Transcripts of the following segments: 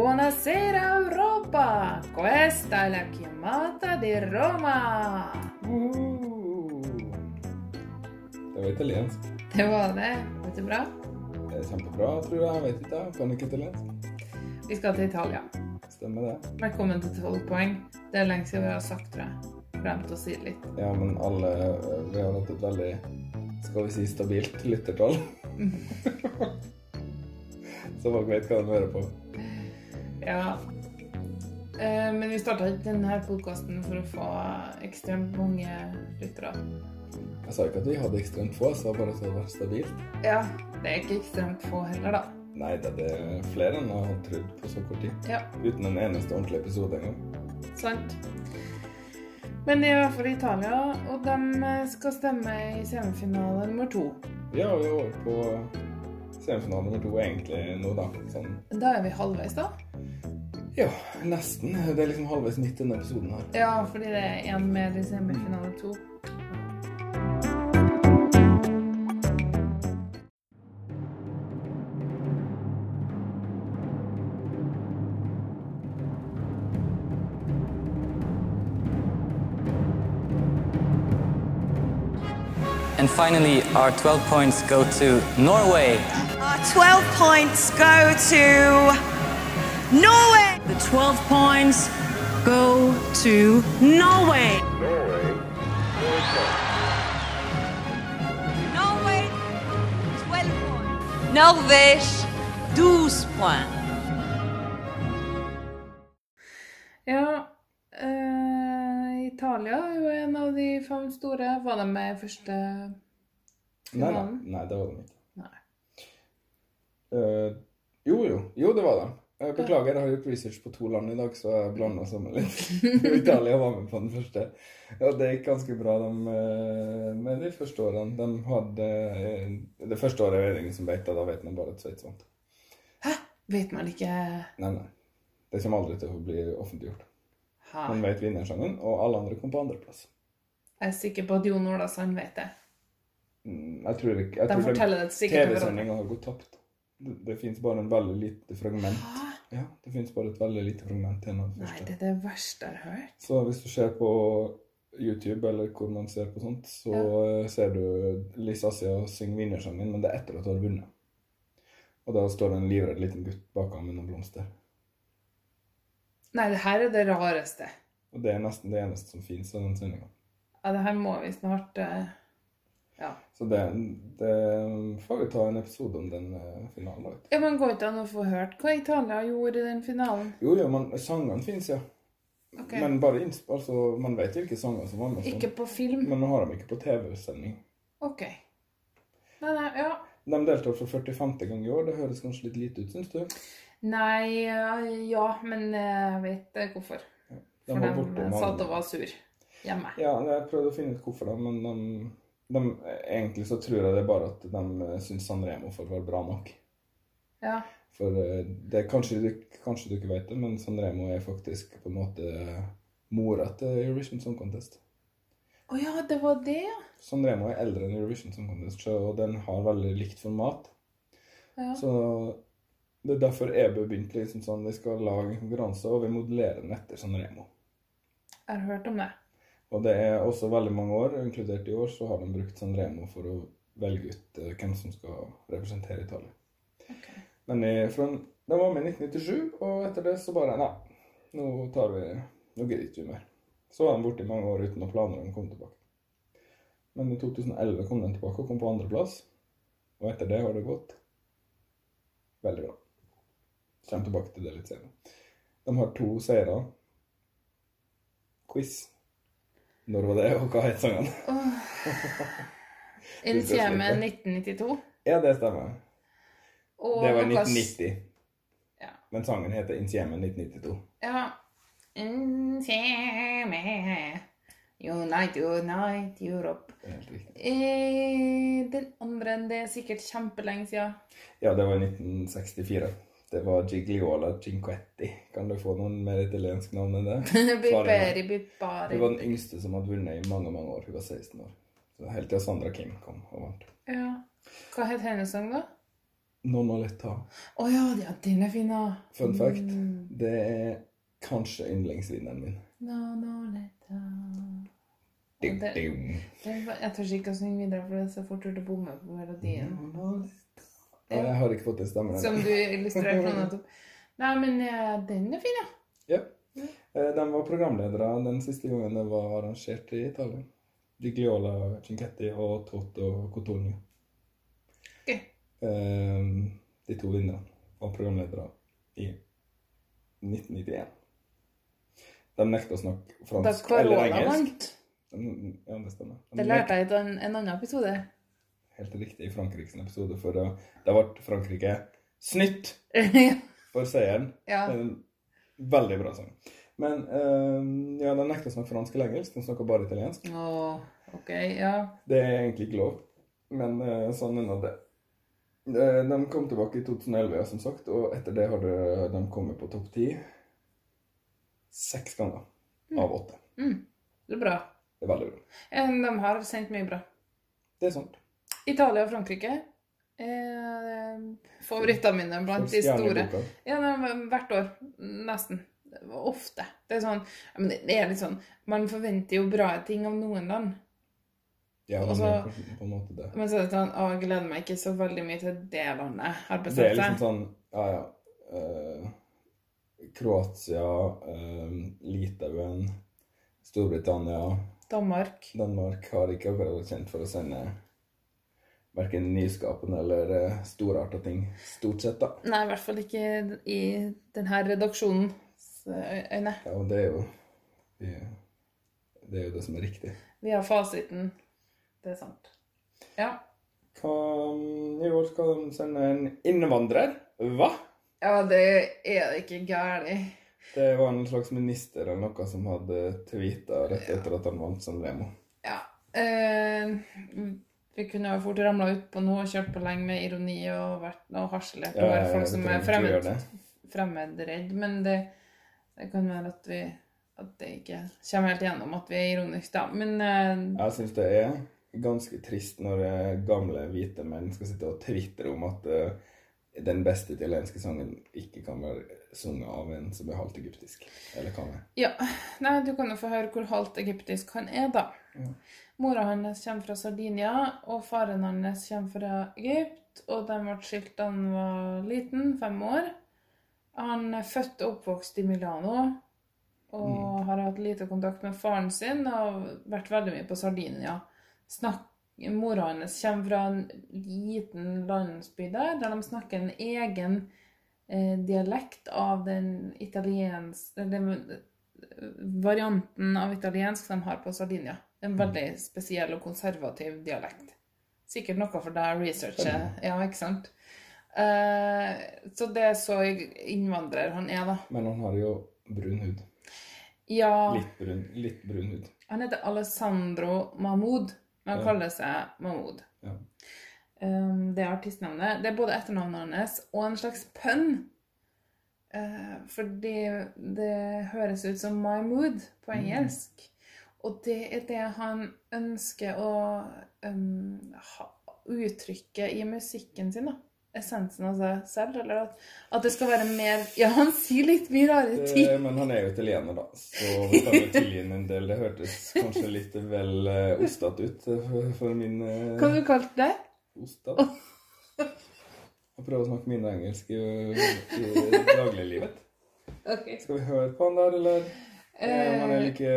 Buonasera Europa! Questa è la chiamata di Roma! Uh, Det var italiensk. Det var det. Vet du bra? Det er kjempebra, tror jeg. Jeg vet ikke, jeg kan ikke italiensk. Vi skal til Italia. Stemmer det. Velkommen til 12 poeng. Det er lenge siden vi har sagt, jeg. Glemt å si det litt. Ja, men alle Vi har hatt et veldig, skal vi si, stabilt lyttertall. Så folk vet hva de hører på. Ja. Eh, Men vi starta ikke denne podkasten for å få ekstremt mange lyttere. Jeg sa ikke at vi hadde ekstremt få, jeg sa bare at det var stabilt. Ja, det er ikke ekstremt få heller, da. Nei, det det er flere enn jeg hadde trodd på så kort tid. Ja, Uten en eneste ordentlig episode engang. sant. Men de er i hvert fall i Italia, og de skal stemme i semifinale nummer to. Ja, vi er over på semifinale nummer to egentlig nå, da. Sånn Da er vi halvveis, da. Ja, nesten. Det er liksom halvveis midt i denne episoden her. Ja, fordi det er én mer i semifinale to. And finally, our 12 points go to Norway. Our 12 points go to Norway. The 12 points go to Norway. Norway, 12 points. Norvège, 12 points. Ja, eh, Italia er jo en av de fem store. Var de med i første Nei, nei, nei, det var de ikke. Nei. Eh, jo, jo. Jo, det var det. Jeg beklager, jeg har gjort research på to land i dag, så jeg blanda sammen litt. Italia var med på den første. Ja, det gikk ganske bra de, eh, med de første årene. De hadde, eh, det første året er det ingen som vet det, da vet man bare at Sveits vant. Vet man ikke Nei, nei. Det kommer aldri til å bli offentliggjort. ha. Man vet vinnersangen, og alle andre kom på andreplass. Jeg er sikker på at Jon Olasand vet det. Mm, Jeg tror ikke jeg De tror forteller det sikkert. TV-sendinga har gått tapt. Det, det fins bare en veldig lite fragment. Hæ? Ja, det fins bare et veldig lite fragment igjen Nei, første. det er det verste jeg har hørt. Så hvis du ser på YouTube, eller hvor man ser på sånt, så ja. ser du Liz Assia synge vinnersangen, men det er etter at hun har vunnet. Og da står det en livredd liten gutt bak ham med noen blomster. Nei, det her er det rareste. Og det er nesten det eneste som fins av den sendinga. Ja, det her må vi snart eh, Ja. Så det, det får vi ta en episode om den eh, finalen. vet ja men går ikke an å få hørt hva Italia gjorde i den finalen? Jo, jo, men sangene fins, ja. Okay. Men bare altså, man vet hvilke sanger som var med. sånn. Ikke på film? Men nå har de ikke på TV-sending. Ok. Nei, nei, ja. De deltar for 45. gang i år. Det høres kanskje litt lite ut, syns du? Nei, eh, ja, men jeg vet hvorfor. hvorfor. De For de satt og var sur hjemme. Ja, jeg prøvde å finne ut hvorfor, da, men de, de, egentlig så tror jeg det er bare at de eh, syns Sanremo får være bra nok. Ja. For eh, det kanskje, du- kanskje du ikke vet det, men Sanremo er faktisk på en måte mora til Eurovision Song Contest. Å ja, det var det, ja. Sanremo er eldre enn Eurovision Song Contest, og den har veldig likt format. ja. Så det er derfor EBU begynte liksom sånn, vi skal lage en konkurranse, og vi modellerer den etter Sanremo. Jeg har hørt om det. Og det er også veldig mange år, inkludert i år, så har de brukt Sanremo for å velge ut eh, hvem som skal representere Italia. Okay. Men i, fra, de var med i 1997, og etter det så bare Nei, nå tar vi Nå gidder ikke vi mer. Så var de borte i mange år uten noen planer om å komme tilbake. Men i 2011 kom de tilbake og kom på andreplass. Og etter det har det gått veldig bra. Kommer tilbake til det litt senere. De har to seire. Quiz. Når var det, og hva het sangen? Insieme 1992. Ja, det stemmer. Og Det var i 1990. Ja. Men sangen heter Insieme 1992. Ja. Insieme Unite, unite, Europe. Helt riktig. Eh, den andre, det er sikkert kjempelenge siden. Ja, det var i 1964. Det var Gigliola Cinquetti. Kan du få noen mer italiensk navn enn det? Biperi, Hun var den yngste som hadde vunnet i mange, mange år. Hun var 16 år. Så Helt til Sandra King kom og vant. Ja. Hva het hennes sang, da? Nonoletta. Å ja, ja, den er fin, da. Fun fact. Mm. Det er kanskje yndlingsvinneren min. Nonoletta. Den Jeg tør ikke å synge videre, for det er så fort gjort å bomme på melodien. Ja, Jeg har ikke fått den stemmen Som du illustrerte nå nettopp. Nei, men eh, den er fin, ja. Ja. Eh, De var programledere den siste gangen det var arrangert i Italia. Di Gliola Cinquetti og Toto Cotonio. Ok. Eh, De to vinnerne var programledere i 1991. De nekta å snakke fransk eller engelsk. Carola engelsk. vant. Ja, det stemmer. De Det lærte jeg i en, en annen episode. Helt riktig i Frankrikes episode, for da, da ble Frankrike snytt for seieren. ja. Veldig bra sang. Men uh, ja, de nekta å snakke fransk eller engelsk. De snakker bare italiensk. Åh, ok, ja. Det er egentlig ikke lov, men uh, sånn er det. Eh, De kom tilbake i 2011, ja, som sagt, og etter det har de kommet på topp ti seks ganger av åtte. Mm. Det er bra. Det er veldig bra. De har sendt mye bra. Det er sant. Italia og Frankrike er favorittene mine blant de store. Ja, er hvert år. Nesten. Ofte. Det er sånn men det er litt sånn Man forventer jo bra ting av noen land. Ja, de Og så- gjør kanskje på en måte det. Men så er det sånn Å, jeg gleder meg ikke så veldig mye til det landet har Det er liksom sånn Ja, ja. eh, Kroatia, eh, Litauen, Storbritannia, Danmark. Danmark har ikke akkurat vært kjent for å sende verken nyskapende eller uh, storarta ting. Stort sett, da. Nei, i hvert fall ikke i denne redaksjonens øyne. Ja, og det er jo det, er jo det som er riktig. Vi har fasiten. Det er sant. Ja. Hva, I år skal de sende en innvandrer. Hva? Ja, det er det ikke gærent. Det var en slags minister eller noe som hadde tweeta rett etter at han vant San Remo. Ja. Eh, vi kunne jo fort ramla utpå noe og kjørt på lenge med ironi og vært noe harselert over ja, folk som er fremmed, fremmedredd. Men det, det kan være at vi at det ikke kommer helt gjennom at vi er ironiske, da. Men uh, Jeg syns det er ganske trist når gamle hvite menn skal sitte og tvitre om at eh, den beste italienske sangen ikke kan være sunget av en som er halvt egyptisk. Eller kan det? Ja. Nei, du kan jo få høre hvor halvt egyptisk han er, da. Ja. Mora hans kommer fra Sardinia, og faren hans kommer fra Egypt. Og de ble skilt da han var liten, fem år. Han er født og oppvokst i Milano. Og har hatt lite kontakt med faren sin og vært veldig mye på Sardinia. Snakk, mora hans kommer fra en liten landsby der, der de snakker en egen eh, dialekt av den italienske den varianten av italiensk de har på Sardinia. En veldig spesiell og konservativ dialekt. Sikkert noe for deg å researche. Ja, ikke sant? Eh, så det er så innvandrer han er, da. Men han har jo brun hud. Ja, Litt brun, litt brun hud. han heter Alessandro Mahmoud, han kaller seg Mahmoud. Ja. Um, det er artistnavnet. Det er både etternavnet hans og en slags pønn. Uh, fordi det høres ut som My Mood på engelsk. Og det er det han ønsker å um, ha, uttrykke i musikken sin. da. Essensen av seg selv. Eller at, at det skal være mer Ja, han sier litt mye rare ting. Det, men han er jo italiener, da. Så vi kan jo tilgi ham en del. Det hørtes kanskje litt vel uh, ostete ut eh, for, for min uh, Hva har du kalt det? Ostat. Jeg prøver å snakke mindre engelsk i, i dagliglivet. Okay. Skal vi høre på han der, eller Uh, han er like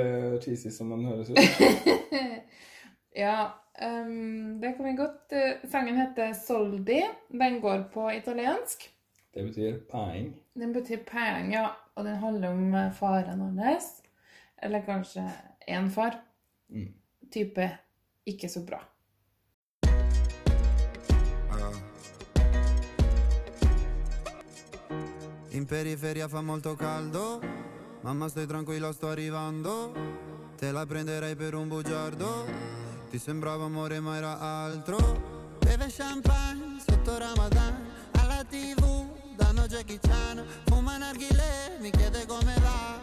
cheesy som han høres ut? ja, ehm, det kan vi godt eh, Sangen heter Soldi. Den går på italiensk. Det betyr peng. Den betyr peng, ja. Og den handler om eh, faren hans. Eller kanskje én far. Mm. Type ikke så bra. In periferia fa molto caldo, mamma stai tranquilla sto arrivando, te la prenderei per un bugiardo, ti sembrava amore ma era altro, beve champagne sotto Ramadan, alla tv danno Jackie Chan, fuma narghile, mi chiede come va,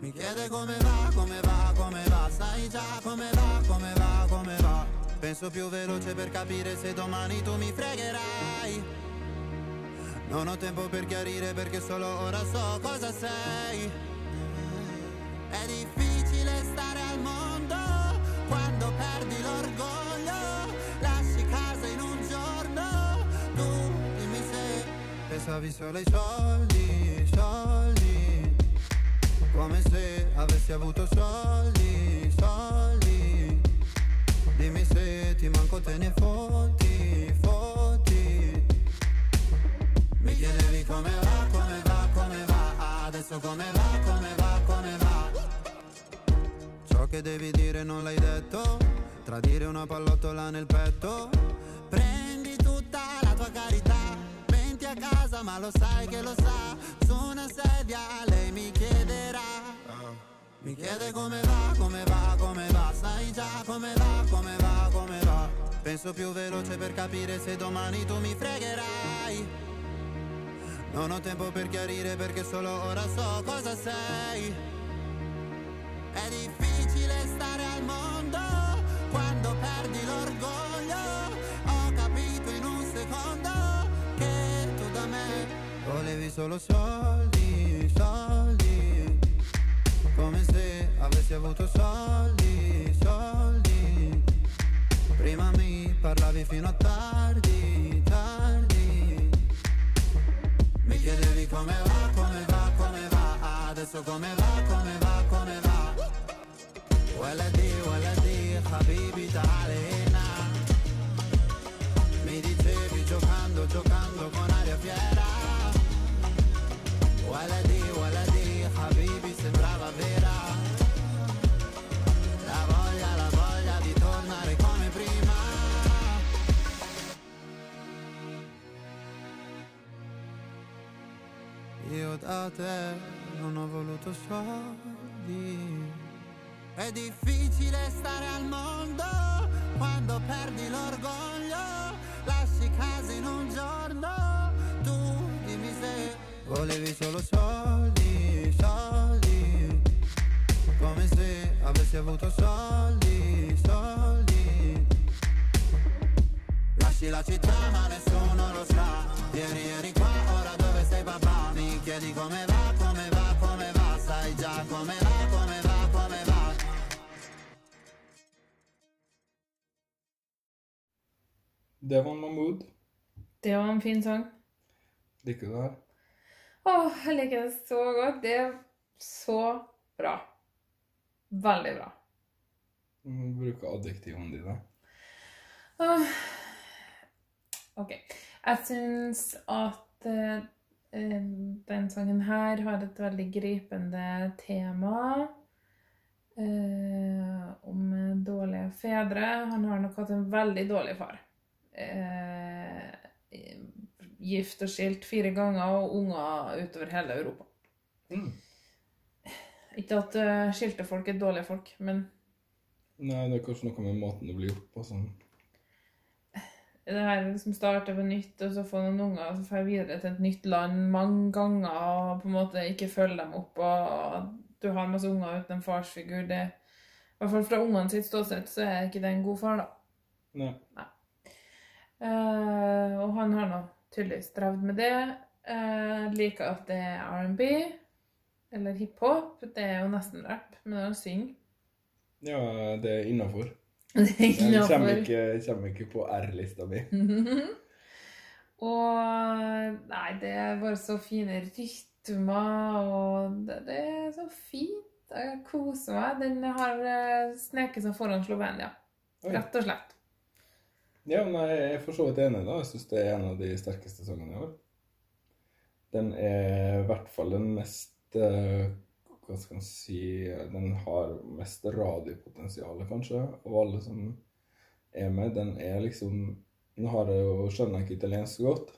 mi chiede come va, come va, come va, sai già come va, come va, come va, Penso più veloce per capire se domani tu mi fregherai. Non ho tempo per chiarire perché solo ora so cosa sei. È difficile stare al mondo quando perdi l'orgoglio. Lasci casa in un giorno. Tu dimmi se pensavi solo ai soldi, soldi. Come se avessi avuto soldi, soldi. Dimmi se ti manco te ne fotti, fotti. Mi chiedevi come va, come va, come va. Adesso come va, come va, che devi dire non l'hai detto. Tradire una pallottola nel petto. Prendi tutta la tua carità. Menti a casa, ma lo sai che lo sa. Su una sedia lei mi chiederà. Mi chiede come va, come va, come va. Sai già come va, come va, come va. Penso più veloce per capire se domani tu mi fregherai. Non ho tempo per chiarire perché solo ora so cosa sei. È difficile stare al mondo quando perdi l'orgoglio. Ho capito in un secondo che tu da me volevi solo soldi, soldi. Come se avessi avuto soldi, soldi. Prima mi parlavi fino a tardi, tardi. Mi chiedevi come va, come va, come va. Adesso come va, come va. ولدي ولدي حبيبي تعالى هنا Mi dicevi giocando, giocando con aria fiera ولدي ولدي حبيبي sembrava vera La voglia, la voglia di tornare come prima Io da te non ho voluto soldi È difficile stare al mondo quando perdi l'orgoglio Lasci casa in un giorno Tu dimmi se volevi solo soldi, soldi. Come se avessi avuto soldi, soldi. Lasci la città ma nessuno lo sa. Ieri eri qua, ora dove sei papà? Mi chiedi come va, come va, come va? Sai già come va, come va, Devon Mahmood. Det var en fin sang. Liker du det her? Åh, jeg liker det så godt. Det er så bra. Veldig bra. Du Bruker adjektivene dine. Åh. Ok. Jeg syns at eh, eh, den sangen her har et veldig gripende tema. eh, om dårlige fedre. Han har nok hatt en veldig dårlig far. Eh, gift og skilt fire ganger og unger utover hele Europa. Mm. Ikke at uh, skilte folk er dårlige folk, men Nei, det er kanskje noe med måten det blir gjort på. Sånn. det her liksom starter på nytt, og så får noen unger, og så får jeg videre til et nytt land mange ganger, og på en måte ikke følge dem opp, og du har masse unger uten en farsfigur. Det, I hvert fall fra ungene sitt ståsted så er ikke det en god far, da. Nei. Eh, og han har nå tydeligvis strevd med det. Uh, liker at det er R&B, eller hiphop. Det er jo nesten rap, men han synger. Ja, det er innafor. Det er Jeg kommer ikke, kommer ikke på R-lista mi. og nei, det er bare så fine rytmer, og det, det er så fint. Jeg koser meg. Den har eh, sneket seg foran Slovenia, rett og slett. Ja, nei, jeg er for så vidt enig. da. Jeg syns det er en av de sterkeste sangene i år. Den er i hvert fall den mest eh, Hva skal man si Den har mest radiopotensial, kanskje, av alle som er med. Den er liksom Nå har jeg jo, skjønner jeg ikke italiensk godt,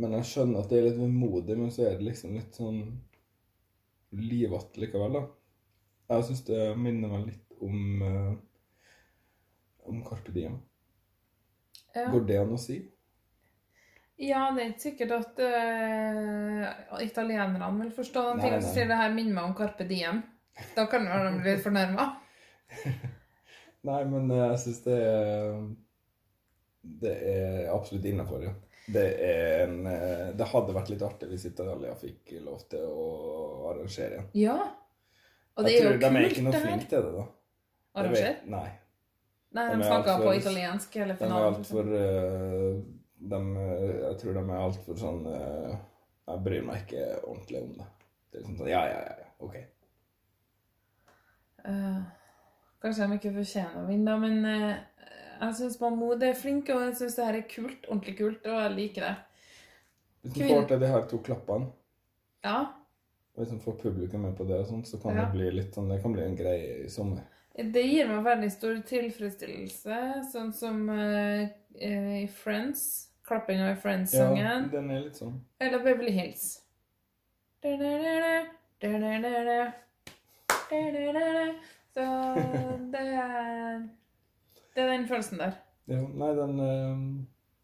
men jeg skjønner at det er litt vemodig, men så er det liksom litt sånn livete likevel, da. Jeg syns det minner meg litt om eh, om Carpe Diem. Ja. Går det an å si? Ja, det er ikke sikkert at uh, italienerne vil forstå den ting. som sier det her minner meg om Carpe Diem. Da kan jo de bli litt fornærma. Nei, men eh, jeg syns det er Det er absolutt innafor, ja. Det er en eh, Det hadde vært litt artig hvis Italia fikk lov til å arrangere igjen. Ja. Og det Jeg er jo kult, det tror de er ikke noe flinke til det, da. Arrangere? Arranger? Nei. Nei, De de er snakka på italiensk hele De er finalen. altfor uh, de, eh, Jeg tror de er altfor sånn uh, Jeg bryr meg ikke ordentlig om det. Det er liksom sånn Ja, ja, ja. ja, OK. Uh, kanskje de ikke fortjener å vinne, men uh, jeg syns Mahmoud er flink, og jeg syns det her er kult. Ordentlig kult, og jeg liker det. Hvis du får til de her to klappene, Ja. og hvis du får publikum med på det, og sånt, så kan Ja. det bli litt sånn Det kan bli en greie i sommer. Det gir meg veldig stor tilfredsstillelse, sånn som eh, i Friends. Klappinga i Ja, Friends-sangen. den er litt sånn Eller Beverly Hills. Så det er Det er den følelsen der. Ja, nei, den eh,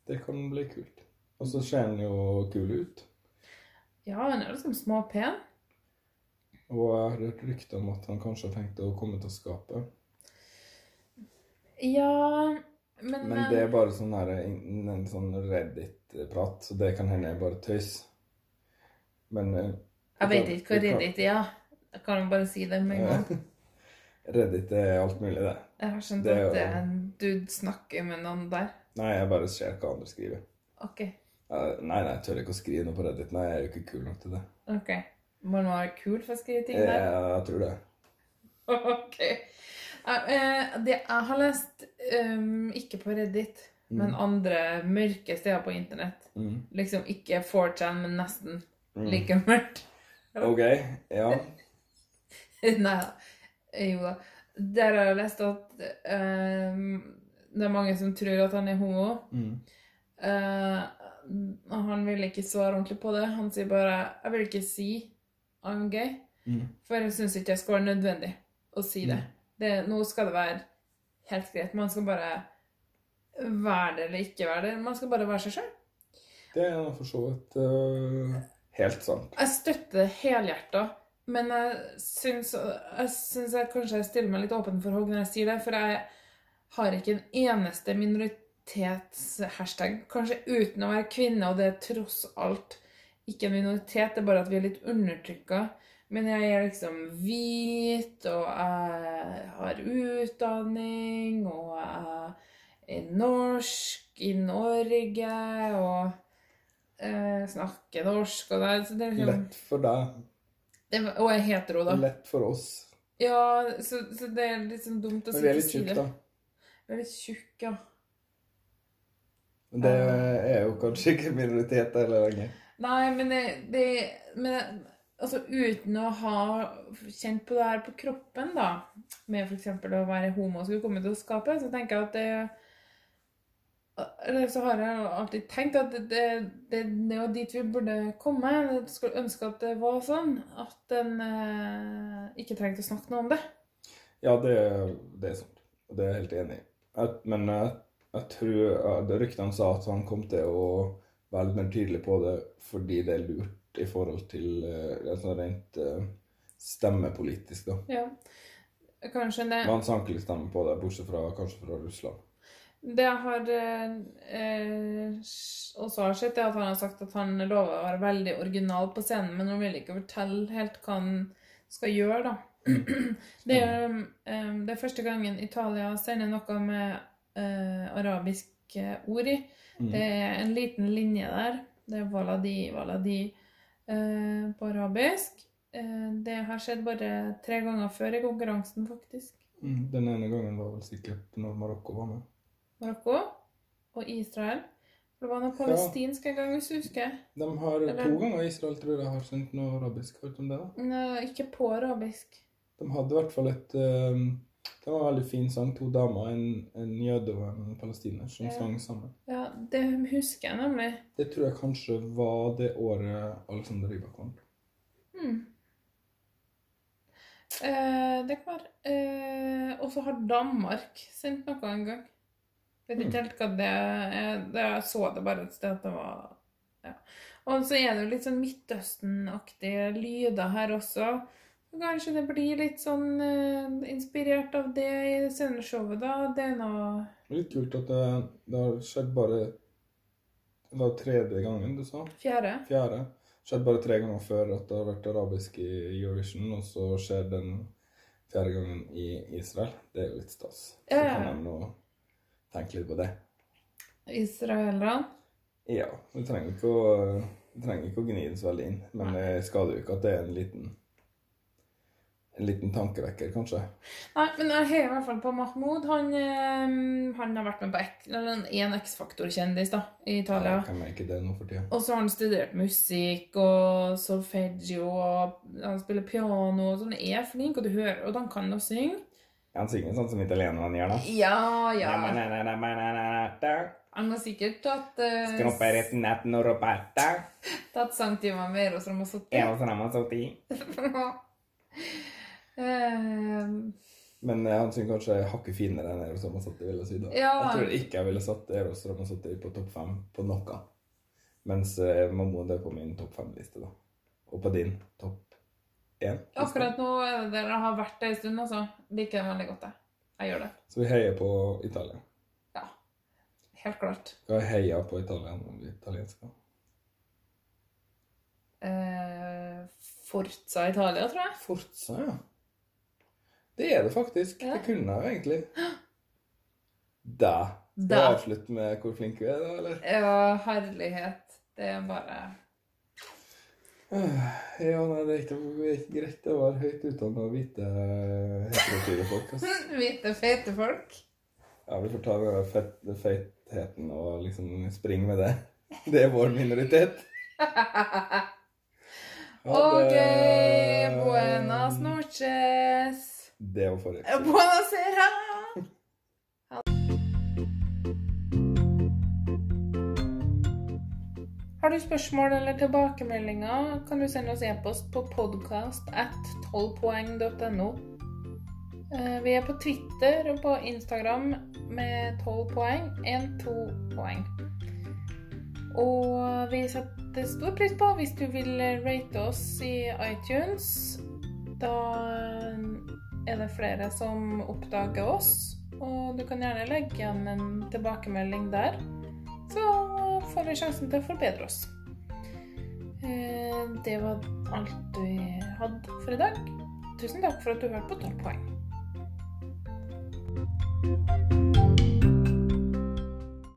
Det kan bli kult. Og så ser den jo kul ut. Ja, den er liksom småpen. Og jeg har hørt rykter om at han kanskje har tenkt å komme til skapet. Ja, men, Men det er bare sånn her, en en sånn Reddit-prat, så det kan hende er bare tøys. Men eh, Jeg vet ikke hva Reddit er. ja. Jeg kan bare si det med en gang. Reddit er alt mulig, det. Jeg har skjønt Det at det er en dude snakker med noen der. Nei, jeg bare ser hva andre skriver. Ok, Nei, nei, jeg tør ikke å skrive noe på Reddit. Nei, jeg er jo ikke kul nok til det. ok. Må det være kul for å skrive ting Jeg, der? tror det. Ok. Eh, Det jeg har lest, um, ikke på Reddit, men andre mørke steder på internett. Mm. Liksom ikke 4chan, men nesten Mm. like mørkt. OK. Ja. Nei da. Jo da. Der har jeg lest at um, det er mange som tror at han er homo. Mm. Eh, han vil ikke svare ordentlig på det. Han sier bare 'Jeg vil ikke si I'm gay', Mm. for jeg syns ikke det skal være nødvendig å si det. det. Nå skal det være helt greit. Man skal bare være det eller ikke være det. Man skal bare være seg sjøl. Det er for så vidt uh, helt sant. Jeg støtter det helhjerta, men jeg syns, jeg syns jeg kanskje jeg stiller meg litt åpen for hogg når jeg sier det, for jeg har ikke en eneste minoritets-hashtag, kanskje uten å være kvinne, og det er tross alt ikke en minoritet, det er bare at vi er litt undertrykka. Men jeg er liksom hvit, og jeg har utdanning, og jeg er norsk i Norge, og eh, snakker norsk, og det, så det er liksom Lett for deg. det, og jeg er hetero, da. Lett for oss. Ja, så, så det er litt sånn dumt å Men vi er litt si tjukke, da. Vi er litt tjukke, ja. Men Det er jo kanskje ikke minoritet heller lenger. Nei, men det, det men, altså, uten å ha kjent på det her på kroppen, da, med f.eks. å være homo og skulle komme til å skape, så tenker jeg at det eller så har jeg alltid tenkt at det, det, det, jo dit vi burde komme. Jeg skulle ønske at det var sånn. At en eh, ikke trengte å snakke noe om det. Ja, det, det er sant. Det er jeg helt enig i. Men jeg, jeg tror Ryktene sa at han kom til å være litt mer tydelig på det fordi det er lurt i forhold til eh, altså rent eh, stemmepolitisk, da. Ja. Kanskje det. Man sanker litt stemme på det, bortsett fra kanskje fra Russland. Det jeg har eh, eh, også har sett, er at han har sagt at han lover å være veldig original på scenen, men han vil ikke fortelle helt hva han skal gjøre, da. Det er, eh, det er første gangen Italia sender noe med eh, arabisk eh, ord i. Det er en liten linje der. Det er waladi, waladi eh, på arabisk. Eh, det har skjedd bare tre ganger før i konkurransen, faktisk. Mm. Den ene gangen var vel sikkert når Marokko var med. Marokko og Israel. For det var noe palestinsk en gang, hvis du husker. De har Eller- to ganger Israel tror jeg har sendt noe arabisk. Hørt om det? da? Nei, ikke på arabisk. De hadde i hvert fall et eh, Det var en veldig fin sang. To damer, en, en jøde og en palestiner, som Ja. sang sammen. Ja, det husker jeg nemlig. Det tror jeg kanskje var det året Alexander Rybak vant. Hmm. Eh, det kan være. Eh, og så har Danmark sendt noe en gang. Vet ikke helt hva det er. Jeg så det bare et sted at det var ja. Og så er det jo litt sånn Midtøsten-aktige lyder her også. Kanskje det blir litt sånn uh, inspirert av det i sceneshowet, da. Det er Litt kult at det, det har skjedd bare Det var tredje gangen, du sa? fjerde. Fjerde. Skjedd bare tre ganger før at det har vært arabisk i Eurovision, og så skjer den fjerde gangen i Israel. Det er jo litt stas. Så Ja, kan de nå tenke litt på det. Israelerne. Ja. Vi trenger ikke å, trenger ikke å gni det så veldig inn, men det skader jo ikke at det er en liten en liten tankevekker, kanskje. Nei, men jeg heier i hvert fall på Mahmoud. Han, eh, han har vært med på én en X-Faktor-kjendis da, i Italia. Ja, kan merke det nå for tida? Og så har han studert musikk og solfeggio, og han spiller piano, og sånn. Er flink, og du hører, og han kan å synge. Ja, Han synger sånn som italienerne gjør, da. Ja, ja. Han har sikkert tatt, uh, tatt sangtimer med Eros Ramazzotti. Eh, Men eh, han syns kanskje hakket finere enn Eros Ramazzotti, ville da. Ja. Jeg tror ikke jeg ville satt Eros Ramazzotti på topp fem på noe. Mens Mammoen Mahmoud er på min topp fem-liste, da. Og på din topp én. akkurat nå er det der har vært det en stund, altså. Liker det veldig godt, jeg. Jeg gjør det. Så vi heier på Italia. Ja. Helt klart. Skal jeg heia på Italia når vi italienske. Eh, Forza Italia, tror jeg. Forza, ja. Det er det faktisk. Ja. Det kunne jeg jo egentlig. Da. Skal Da. vi avslutte med hvor flinke vi er, da, eller? Ja, herlighet. Det er bare Ja, nei, det er ikke, greit å være høyt utdanna og hvite heterofile folk. Altså. hvite, feite folk. Ja, vi får ta den fett, feitheten og liksom springe med det. Det er vår minoritet. Ok, buenas noches. Det var forrige episode. Buonasera. Har du spørsmål eller tilbakemeldinger, kan du sende oss e-post på podcast at 12poeng.no. Eh, Vi er på Twitter og på Instagram med 12 poeng, 1-2 poeng. Og vi setter stor pris på hvis du vil rate oss i iTunes. Da er det flere som oppdager oss, og du kan gjerne legge igjen en tilbakemelding der. Så får vi sjansen til å forbedre oss. Eh, Det var alt vi hadde for i dag. Tusen takk for at du hørte på 12 poeng.